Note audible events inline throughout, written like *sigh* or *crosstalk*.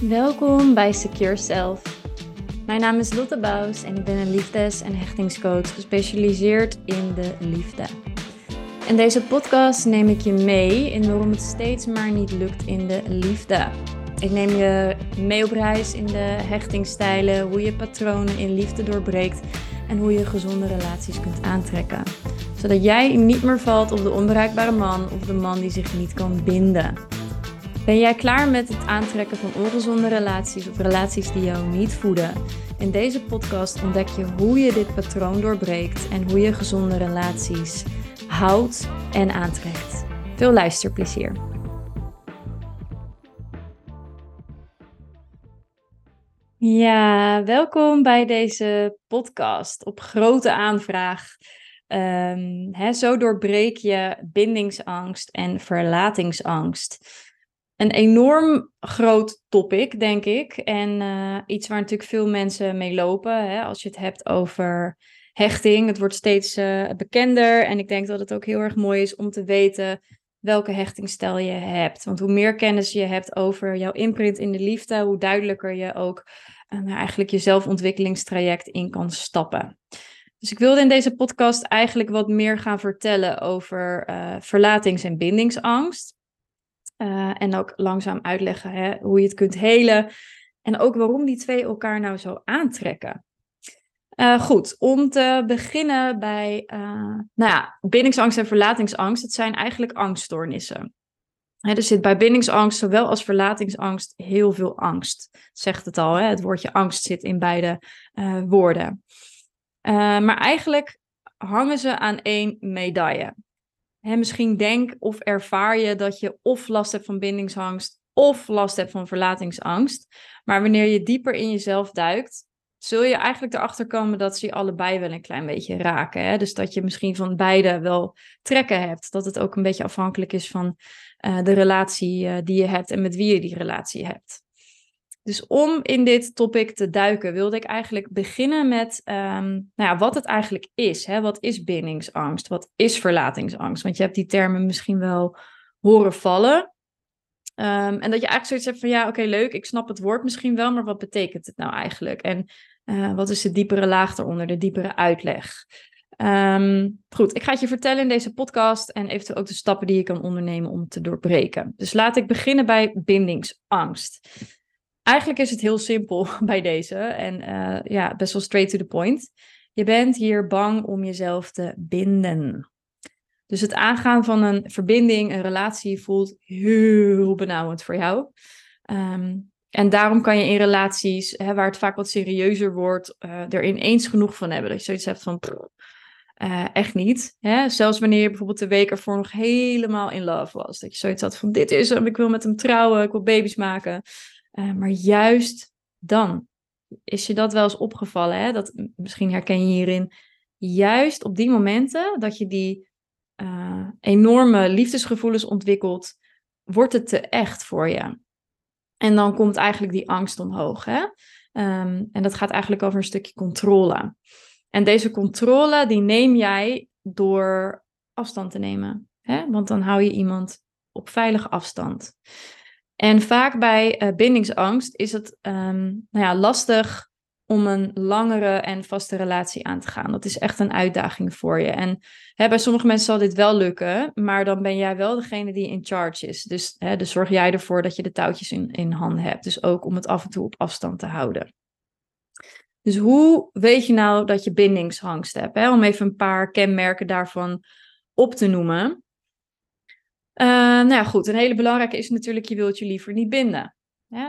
Welkom bij Secure Self. Mijn naam is Lotte Bous en ik ben een liefdes- en hechtingscoach gespecialiseerd in de liefde. In deze podcast neem ik je mee in waarom het steeds maar niet lukt in de liefde. Ik neem je mee op reis in de hechtingstijlen, hoe je patronen in liefde doorbreekt en hoe je gezonde relaties kunt aantrekken. Zodat jij niet meer valt op de onbereikbare man of de man die zich niet kan binden. Ben jij klaar met het aantrekken van ongezonde relaties of relaties die jou niet voeden? In deze podcast ontdek je hoe je dit patroon doorbreekt en hoe je gezonde relaties houdt en aantrekt. Veel luisterplezier. Ja, welkom bij deze podcast op grote aanvraag. Um, zo doorbreek je bindingsangst en verlatingsangst een enorm groot topic, denk ik. En uh, iets waar natuurlijk veel mensen mee lopen. Hè? Als je het hebt over hechting. Het wordt steeds uh, bekender. En ik denk dat het ook heel erg mooi is om te weten welke hechtingstijl je hebt. Want hoe meer kennis je hebt over jouw imprint in de liefde, hoe duidelijker je ook uh, eigenlijk je zelfontwikkelingstraject in kan stappen. Dus ik wilde in deze podcast eigenlijk wat meer gaan vertellen over verlatings- en bindingsangst. Uh, en ook langzaam uitleggen hè, hoe je het kunt helen. En ook waarom die twee elkaar nou zo aantrekken. Uh, goed, om te beginnen bij uh, nou ja, bindingsangst en verlatingsangst. Het zijn eigenlijk angststoornissen. Hè, er zit bij bindingsangst zowel als verlatingsangst heel veel angst. Zegt het al, hè? het woordje angst zit in beide woorden. maar eigenlijk hangen ze aan één medaille hè, misschien denk of ervaar je dat je of last hebt van bindingsangst of last hebt van verlatingsangst. Maar wanneer je dieper in jezelf duikt, zul je eigenlijk erachter komen dat ze je allebei wel een klein beetje raken. Hè? Dus dat je misschien van beide wel trekken hebt. Dat het ook een beetje afhankelijk is van uh, de relatie uh, die je hebt en met wie je die relatie hebt. Dus om in dit topic te duiken, wilde ik eigenlijk beginnen met um, nou ja, wat het eigenlijk is. Hè? Wat is bindingsangst? Wat is verlatingsangst? Want je hebt die termen misschien wel horen vallen. Um, en dat je eigenlijk zoiets hebt van ja, oké, leuk, ik snap het woord misschien wel, maar wat betekent het nou eigenlijk? En uh, wat is de diepere laag eronder, de diepere uitleg? Um, goed, ik ga het je vertellen in deze podcast en eventueel ook de stappen die je kan ondernemen om te doorbreken. Dus laat ik beginnen bij bindingsangst. Eigenlijk is het heel simpel *laughs* bij deze en uh, ja, best wel straight to the point. Je bent hier bang om jezelf te binden. Dus het aangaan van een verbinding, een relatie voelt heel benauwend voor jou. Um, en daarom kan je in relaties, hè, waar het vaak wat serieuzer wordt, uh, er ineens genoeg van hebben. Dat je zoiets hebt van, uh, echt niet. Hè? Zelfs wanneer je bijvoorbeeld de week ervoor nog helemaal in love was. Dat je zoiets had van, dit is hem, ik wil met hem trouwen, ik wil baby's maken. Uh, maar juist dan is je dat wel eens opgevallen, hè? Dat, misschien herken je hierin, juist op die momenten dat je die uh, enorme liefdesgevoelens ontwikkelt, wordt het te echt voor je. En dan komt eigenlijk die angst omhoog. Hè? Um, en dat gaat eigenlijk over een stukje controle. En deze controle, die neem jij door afstand te nemen. Hè? Want dan hou je iemand op veilige afstand. En vaak bij uh, bindingsangst is het um, nou ja, lastig om een langere en vaste relatie aan te gaan. Dat is echt een uitdaging voor je. En hè, bij sommige mensen zal dit wel lukken, maar dan ben jij wel degene die in charge is. Dus, hè, dus zorg jij ervoor dat je de touwtjes in, in handen hebt. Dus ook om het af en toe op afstand te houden. Dus hoe weet je nou dat je bindingsangst hebt? Hè? Om even een paar kenmerken daarvan op te noemen. Uh, nou ja, goed. Een hele belangrijke is natuurlijk, je wilt je liever niet binden.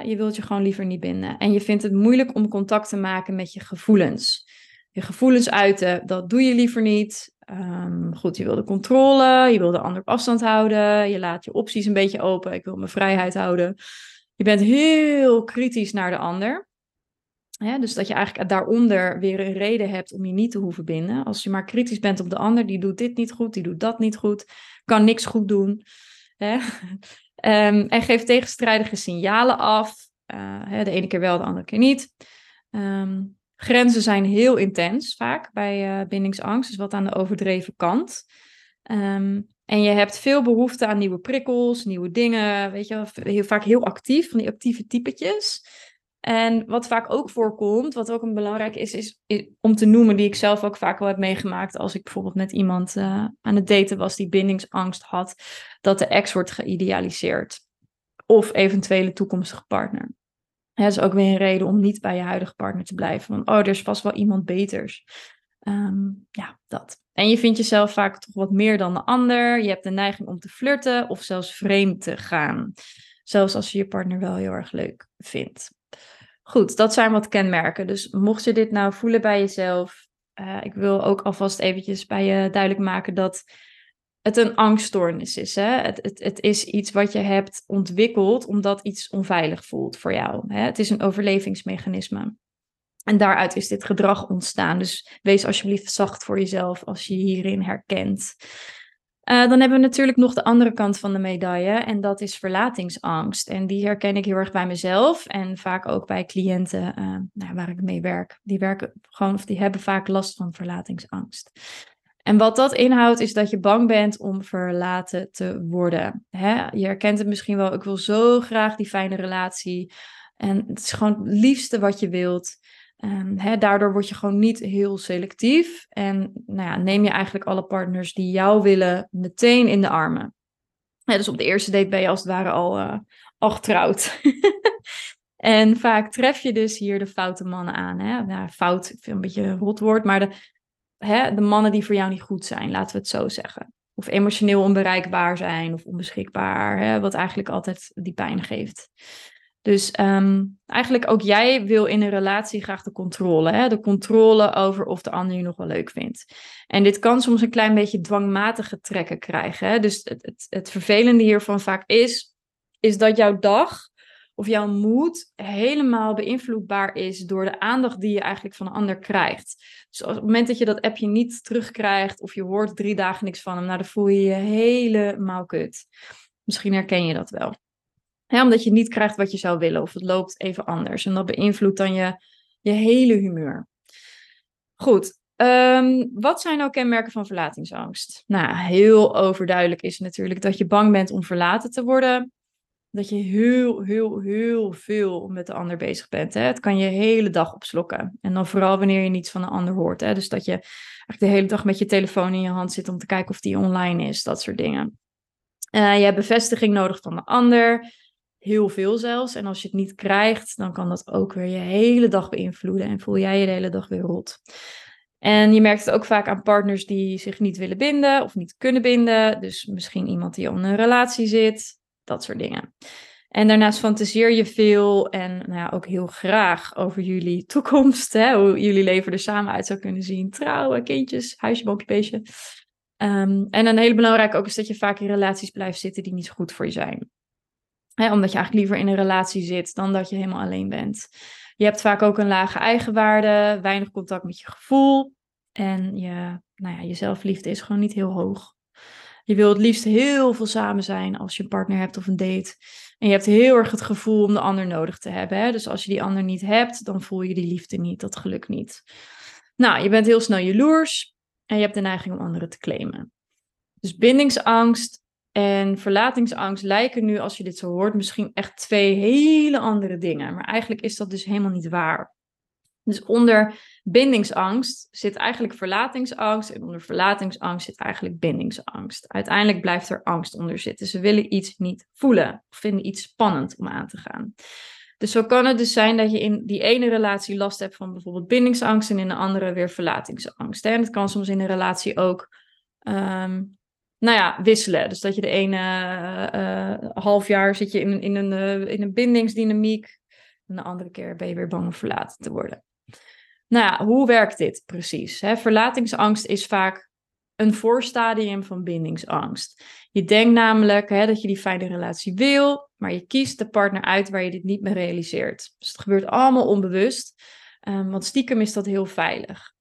Je wilt je gewoon liever niet binden. En je vindt het moeilijk om contact te maken met je gevoelens. Je gevoelens uiten, dat doe je liever niet. Um, goed, je wil de controle, je wil de ander op afstand houden. Je laat je opties een beetje open. Ik wil mijn vrijheid houden. Je bent heel kritisch naar de ander. Dus dat je eigenlijk daaronder weer een reden hebt om je niet te hoeven binden. Als je maar kritisch bent op de ander, die doet dit niet goed, die doet dat niet goed, kan niks goed doen. Hè? um, *laughs* en geeft tegenstrijdige signalen af. Hè, de ene keer wel, de andere keer niet. Um, grenzen zijn heel intens vaak bij uh, bindingsangst, dus wat aan de overdreven kant. Um, En je hebt veel behoefte aan nieuwe prikkels, nieuwe dingen, weet je, heel, vaak heel actief, van die actieve typetjes. En wat vaak ook voorkomt, wat ook een belangrijk is, is, om te noemen, die ik zelf ook vaak wel heb meegemaakt als ik bijvoorbeeld met iemand uh, aan het daten was die bindingsangst had, dat de ex wordt geïdealiseerd. Of eventuele toekomstige partner. dat is ook weer een reden om niet bij je huidige partner te blijven. Want oh, er is vast wel iemand beters. Ehm, ja, dat. En je vindt jezelf vaak toch wat meer dan de ander. Je hebt de neiging om te flirten of zelfs vreemd te gaan. Zelfs als je je partner wel heel erg leuk vindt. Goed, dat zijn wat kenmerken. Dus mocht je dit nou voelen bij jezelf, uh, ik wil ook alvast eventjes bij je duidelijk maken dat het een angststoornis is. Hè? Het, het, het is iets wat je hebt ontwikkeld omdat iets onveilig voelt voor jou. Hè? Het is een overlevingsmechanisme. En daaruit is dit gedrag ontstaan. Dus wees alsjeblieft zacht voor jezelf als je hierin herkent. Uh, dan hebben we natuurlijk nog de andere kant van de medaille en dat is verlatingsangst. En die herken ik heel erg bij mezelf en vaak ook bij cliënten uh, nou, waar ik mee werk. Die werken gewoon of die hebben vaak last van verlatingsangst. En wat dat inhoudt is dat je bang bent om verlaten te worden. Hè? Je herkent het misschien wel, ik wil zo graag die fijne relatie. En het is gewoon het liefste wat je wilt. Hè, daardoor word je gewoon niet heel selectief. En nou ja, neem je eigenlijk alle partners die jou willen meteen in de armen. dus op de eerste date ben je als het ware al, uh, al *laughs* en vaak tref je dus hier de foute mannen aan. Hè? Fout, ik vind een beetje een rot woord, maar de, hè, de mannen die voor jou niet goed zijn, laten we het zo zeggen. Of emotioneel onbereikbaar zijn of onbeschikbaar, hè, wat eigenlijk altijd die pijn geeft. Dus ehm, eigenlijk ook jij wil in een relatie graag de controle. Hè? De controle over of de ander je nog wel leuk vindt. En dit kan soms een klein beetje dwangmatige trekken krijgen. Hè? Dus het, het, het vervelende hiervan vaak is, is dat jouw dag of jouw moed helemaal beïnvloedbaar is door de aandacht die je eigenlijk van een ander krijgt. Dus op het moment dat je dat appje niet terugkrijgt of je hoort drie dagen niks van hem, nou dan voel je je helemaal kut. Misschien herken je dat wel omdat je niet krijgt wat je zou willen of het loopt even anders. En dat beïnvloedt dan je, je hele humeur. Goed, ehm, wat zijn nou kenmerken van verlatingsangst? Nou, heel overduidelijk is natuurlijk dat je bang bent om verlaten te worden. Dat je heel, heel, heel veel met de ander bezig bent. Hè? Het kan je hele dag opslokken. En dan vooral wanneer je niets van de ander hoort. Hè? Dus dat je eigenlijk de hele dag met je telefoon in je hand zit om te kijken of die online is. Dat soort dingen. Uh, je hebt bevestiging nodig van de ander heel veel zelfs. En als je het niet krijgt, dan kan dat ook weer je hele dag beïnvloeden en voel jij je de hele dag weer rot. En je merkt het ook vaak aan partners die zich niet willen binden of niet kunnen binden. Dus misschien iemand die al in een relatie zit, dat soort dingen. En daarnaast fantaseer je veel en nou ja, ook heel graag over jullie toekomst. Hè? Hoe jullie leven er samen uit zou kunnen zien. Trouwen, kindjes, huisje, boompje, beestje. Um, en een hele belangrijke ook is dat je vaak in relaties blijft zitten die niet goed voor je zijn omdat je eigenlijk liever in een relatie zit dan dat je helemaal alleen bent. Je hebt vaak ook een lage eigenwaarde, weinig contact met je gevoel. En je, nou ja, je zelfliefde is gewoon niet heel hoog. Je wil het liefst heel veel samen zijn als je een partner hebt of een date. En je hebt heel erg het gevoel om de ander nodig te hebben. Hè? Dus als je die ander niet hebt, dan voel je die liefde niet, dat geluk niet. Nou, je bent heel snel jaloers en je hebt de neiging om anderen te claimen. Dus bindingsangst en verlatingsangst lijken nu, als je dit zo hoort, misschien echt twee hele andere dingen. Maar eigenlijk is dat dus helemaal niet waar. Dus onder bindingsangst zit eigenlijk verlatingsangst. En onder verlatingsangst zit eigenlijk bindingsangst. Uiteindelijk blijft er angst onder zitten. Ze willen iets niet voelen. Of vinden iets spannend om aan te gaan. Dus zo kan het dus zijn dat je in die ene relatie last hebt van bijvoorbeeld bindingsangst. En in de andere weer verlatingsangst. En het kan soms in een relatie ook ehm, nou ja, wisselen. Dus dat je de ene uh, half jaar zit je in, in, een, uh, in een bindingsdynamiek. En de andere keer ben je weer bang om verlaten te worden. Nou ja, hoe werkt dit precies? Hè? Verlatingsangst is vaak een voorstadium van bindingsangst. Je denkt namelijk hè, dat je die fijne relatie wil, maar je kiest de partner uit waar je dit niet meer realiseert. Dus het gebeurt allemaal onbewust, um, want stiekem is dat heel veilig.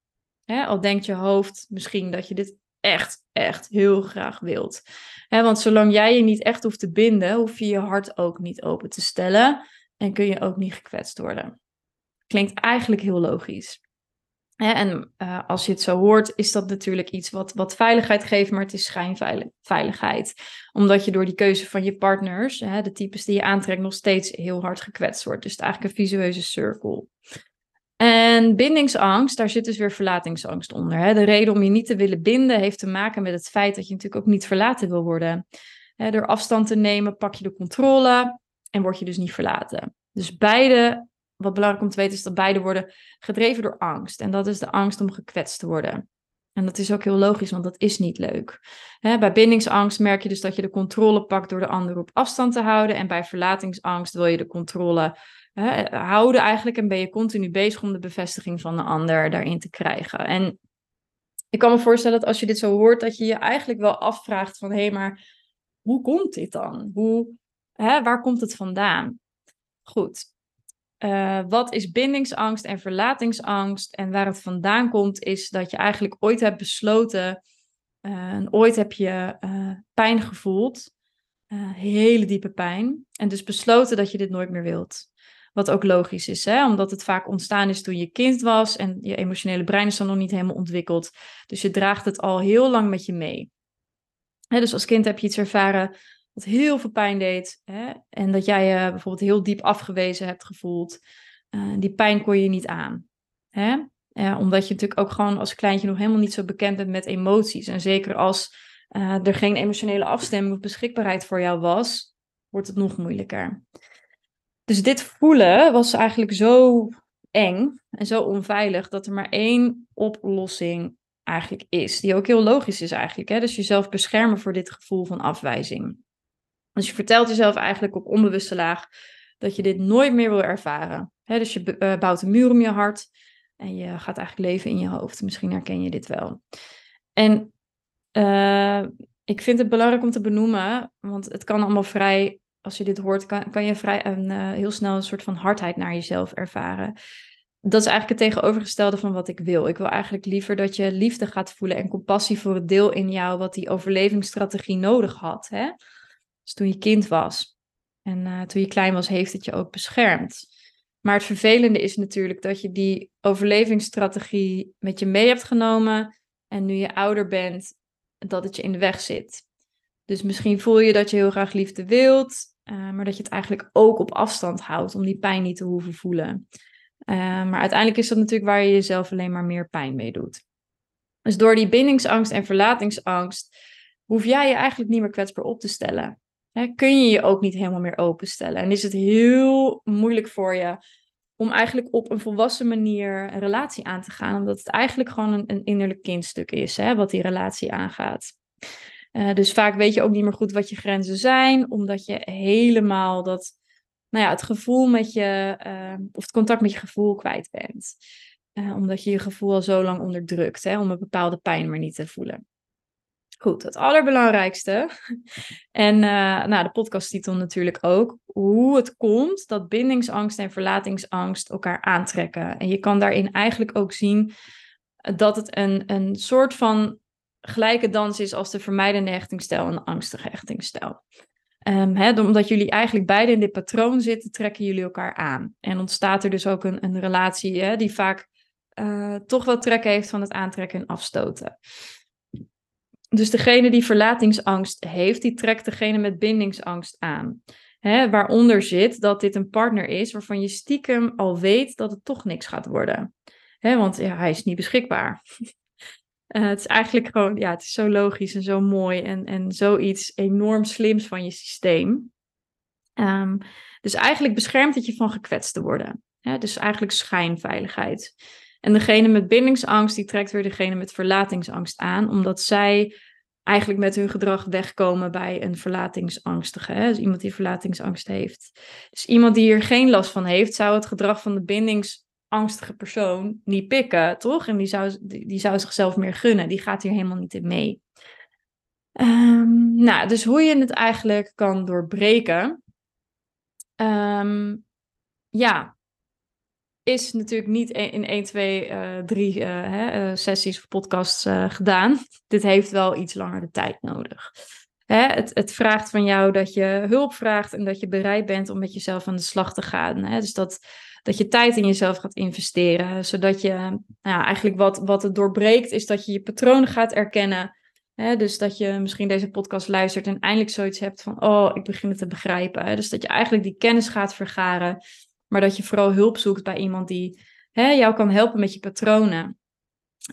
Hè, al denkt je hoofd misschien dat je dit echt, echt heel graag wilt. want zolang jij je niet echt hoeft te binden, hoef je je hart ook niet open te stellen en kun je ook niet gekwetst worden. Klinkt eigenlijk heel logisch. en uh, als je het zo hoort, is dat natuurlijk iets wat, wat veiligheid geeft, maar het is schijnveiligheid. Omdat je door die keuze van je partners, de types die je aantrekt, nog steeds heel hard gekwetst wordt. Dus het is eigenlijk een visueuze cirkel. En bindingsangst, daar zit dus weer verlatingsangst onder. Hè. De reden om je niet te willen binden heeft te maken met het feit dat je natuurlijk ook niet verlaten wil worden. Hè, door afstand te nemen pak je de controle en word je dus niet verlaten. Dus beide wat belangrijk om te weten is dat beide worden gedreven door angst. En dat is de angst om gekwetst te worden. En dat is ook heel logisch, want dat is niet leuk. bij bindingsangst merk je dus dat je de controle pakt door de ander op afstand te houden. En bij verlatingsangst wil je de controle houden eigenlijk. En ben je continu bezig om de bevestiging van de ander daarin te krijgen. En ik kan me voorstellen dat als je dit zo hoort, dat je je eigenlijk wel afvraagt van hé, hey, maar hoe komt dit dan? Hoe, hè, waar komt het vandaan? Goed, uh, wat is bindingsangst en verlatingsangst? En waar het vandaan komt, is dat je eigenlijk ooit hebt besloten, uh, en ooit heb je uh, pijn gevoeld, hele diepe pijn, en dus besloten dat je dit nooit meer wilt. Wat ook logisch is, hè? omdat het vaak ontstaan is toen je kind was en je emotionele brein is dan nog niet helemaal ontwikkeld. Dus je draagt het al heel lang met je mee. Hè, dus als kind heb je iets ervaren wat heel veel pijn deed. Hè? En dat jij je bijvoorbeeld heel diep afgewezen hebt gevoeld. Uh, die pijn kon je niet aan. Hè? Uh, omdat je natuurlijk ook gewoon als kleintje nog helemaal niet zo bekend bent met emoties. En zeker als er geen emotionele afstemming of beschikbaarheid voor jou was, wordt het nog moeilijker. Dus dit voelen was eigenlijk zo eng en zo onveilig dat er maar één oplossing eigenlijk is. Die ook heel logisch is eigenlijk. Hè? Dus jezelf beschermen voor dit gevoel van afwijzing. Dus je vertelt jezelf eigenlijk op onbewuste laag dat je dit nooit meer wil ervaren. dus je uh, bouwt een muur om je hart en je gaat eigenlijk leven in je hoofd. Misschien herken je dit wel. En uh, ik vind het belangrijk om te benoemen, want het kan allemaal vrij, als je dit hoort, kan, kan je vrij een, uh, heel snel een soort van hardheid naar jezelf ervaren. Dat is eigenlijk het tegenovergestelde van wat ik wil. Ik wil eigenlijk liever dat je liefde gaat voelen en compassie voor het deel in jou wat die overlevingsstrategie nodig had. Hè? Dus toen je kind was. En uh, toen je klein was, heeft het je ook beschermd. Maar het vervelende is natuurlijk dat je die overlevingsstrategie met je mee hebt genomen. En nu je ouder bent, dat het je in de weg zit. Dus misschien voel je dat je heel graag liefde wilt, uh, maar dat je het eigenlijk ook op afstand houdt om die pijn niet te hoeven voelen. Uh, maar uiteindelijk is dat natuurlijk waar je jezelf alleen maar meer pijn mee doet. Dus door die bindingsangst en verlatingsangst hoef jij je eigenlijk niet meer kwetsbaar op te stellen hè, kun je je ook niet helemaal meer openstellen. En is het heel moeilijk voor je om eigenlijk op een volwassen manier een relatie aan te gaan, omdat het eigenlijk gewoon een, een innerlijk kindstuk is, hè, wat die relatie aangaat. Uh, dus vaak weet je ook niet meer goed wat je grenzen zijn, omdat je helemaal dat, nou ja, het gevoel met je, uh, of het contact met je gevoel kwijt bent. Uh, omdat je je gevoel al zo lang onderdrukt, hè, om een bepaalde pijn maar niet te voelen. Goed, het allerbelangrijkste. *laughs* En uh, nou, de podcasttitel natuurlijk ook. Hoe het komt dat bindingsangst en verlatingsangst elkaar aantrekken. En je kan daarin eigenlijk ook zien dat het een, een soort van gelijke dans is als de vermijdende hechtingsstijl en de angstige hechtingsstijl. Um, hè, omdat jullie eigenlijk beide in dit patroon zitten, trekken jullie elkaar aan. En ontstaat er dus ook een, een relatie die vaak uh, toch wel trek heeft van het aantrekken en afstoten. Dus degene die verlatingsangst heeft, die trekt degene met bindingsangst aan. Waaronder zit dat dit een partner is waarvan je stiekem al weet dat het toch niks gaat worden. Want hij is niet beschikbaar. *laughs* uh, het is eigenlijk gewoon, ja, het is zo logisch en zo mooi en, en zoiets enorm slims van je systeem. Um, dus eigenlijk beschermt het je van gekwetst te worden. Hè, dus eigenlijk schijnveiligheid. En degene met bindingsangst, die trekt weer degene met verlatingsangst aan, omdat zij eigenlijk met hun gedrag wegkomen bij een verlatingsangstige. Hè? Dus iemand die verlatingsangst heeft. Dus iemand die hier geen last van heeft, zou het gedrag van de bindingsangstige persoon niet pikken, toch? En die zou, die, zou zichzelf meer gunnen. Die gaat hier helemaal niet in mee. Um, nou, dus hoe je het eigenlijk kan doorbreken. Um, ja, is natuurlijk niet in 1, 2, uh, 3 uh, hè, uh, sessies of podcasts gedaan. *laughs* Dit heeft wel iets langer de tijd nodig. hè, het, het vraagt van jou dat je hulp vraagt en dat je bereid bent om met jezelf aan de slag te gaan. Hè? Dus dat, dat je tijd in jezelf gaat investeren, zodat je nou eigenlijk wat, wat het doorbreekt, is dat je je patronen gaat erkennen. Hè? Dus dat je misschien deze podcast luistert en eindelijk zoiets hebt van, oh, ik begin het te begrijpen. Dus dat je eigenlijk die kennis gaat vergaren, maar dat je vooral hulp zoekt bij iemand die hè, jou kan helpen met je patronen.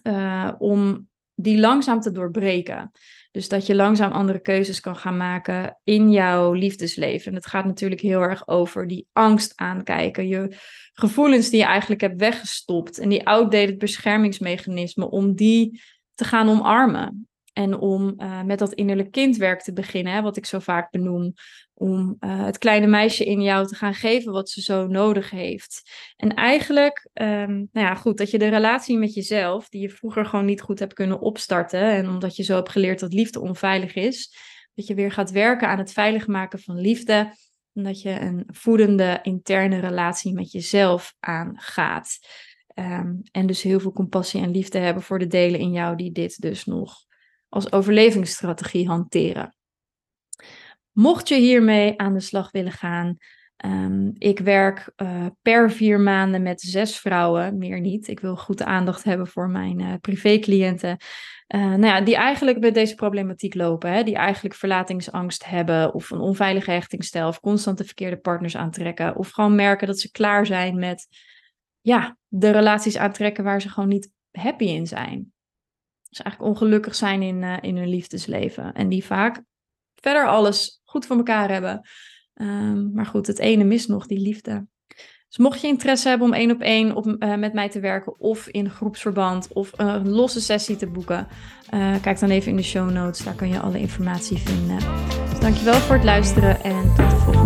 Uh, om die langzaam te doorbreken. Dus dat je langzaam andere keuzes kan gaan maken in jouw liefdesleven. En het gaat natuurlijk heel erg over die angst aankijken. Je gevoelens die je eigenlijk hebt weggestopt. En die outdated beschermingsmechanismen, om die te gaan omarmen. En om uh, met dat innerlijk kindwerk te beginnen, hè, wat ik zo vaak benoem. Om uh, het kleine meisje in jou te gaan geven wat ze zo nodig heeft. En eigenlijk, um, nou ja, goed, dat je de relatie met jezelf, die je vroeger gewoon niet goed hebt kunnen opstarten. En omdat je zo hebt geleerd dat liefde onveilig is, dat je weer gaat werken aan het veilig maken van liefde. En dat je een voedende interne relatie met jezelf aangaat. Um, en dus heel veel compassie en liefde hebben voor de delen in jou die dit dus nog als overlevingsstrategie hanteren. Mocht je hiermee aan de slag willen gaan, um, ik werk uh, per vier maanden met zes vrouwen, meer niet. Ik wil goed aandacht hebben voor mijn uh, privécliënten. Uh, nou ja, die eigenlijk met deze problematiek lopen, hè, die eigenlijk verlatingsangst hebben of een onveilige hechtingsstijl of constante verkeerde partners aantrekken of gewoon merken dat ze klaar zijn met ja, de relaties aantrekken waar ze gewoon niet happy in zijn. Dus eigenlijk ongelukkig zijn in, uh, in hun liefdesleven. En die vaak verder alles goed voor elkaar hebben. Um, maar goed, het ene mist nog, die liefde. Dus mocht je interesse hebben om één op één op, uh, met mij te werken, of in groepsverband, of een losse sessie te boeken, kijk dan even in de show notes. Daar kun je alle informatie vinden. Dus dankjewel voor het luisteren en tot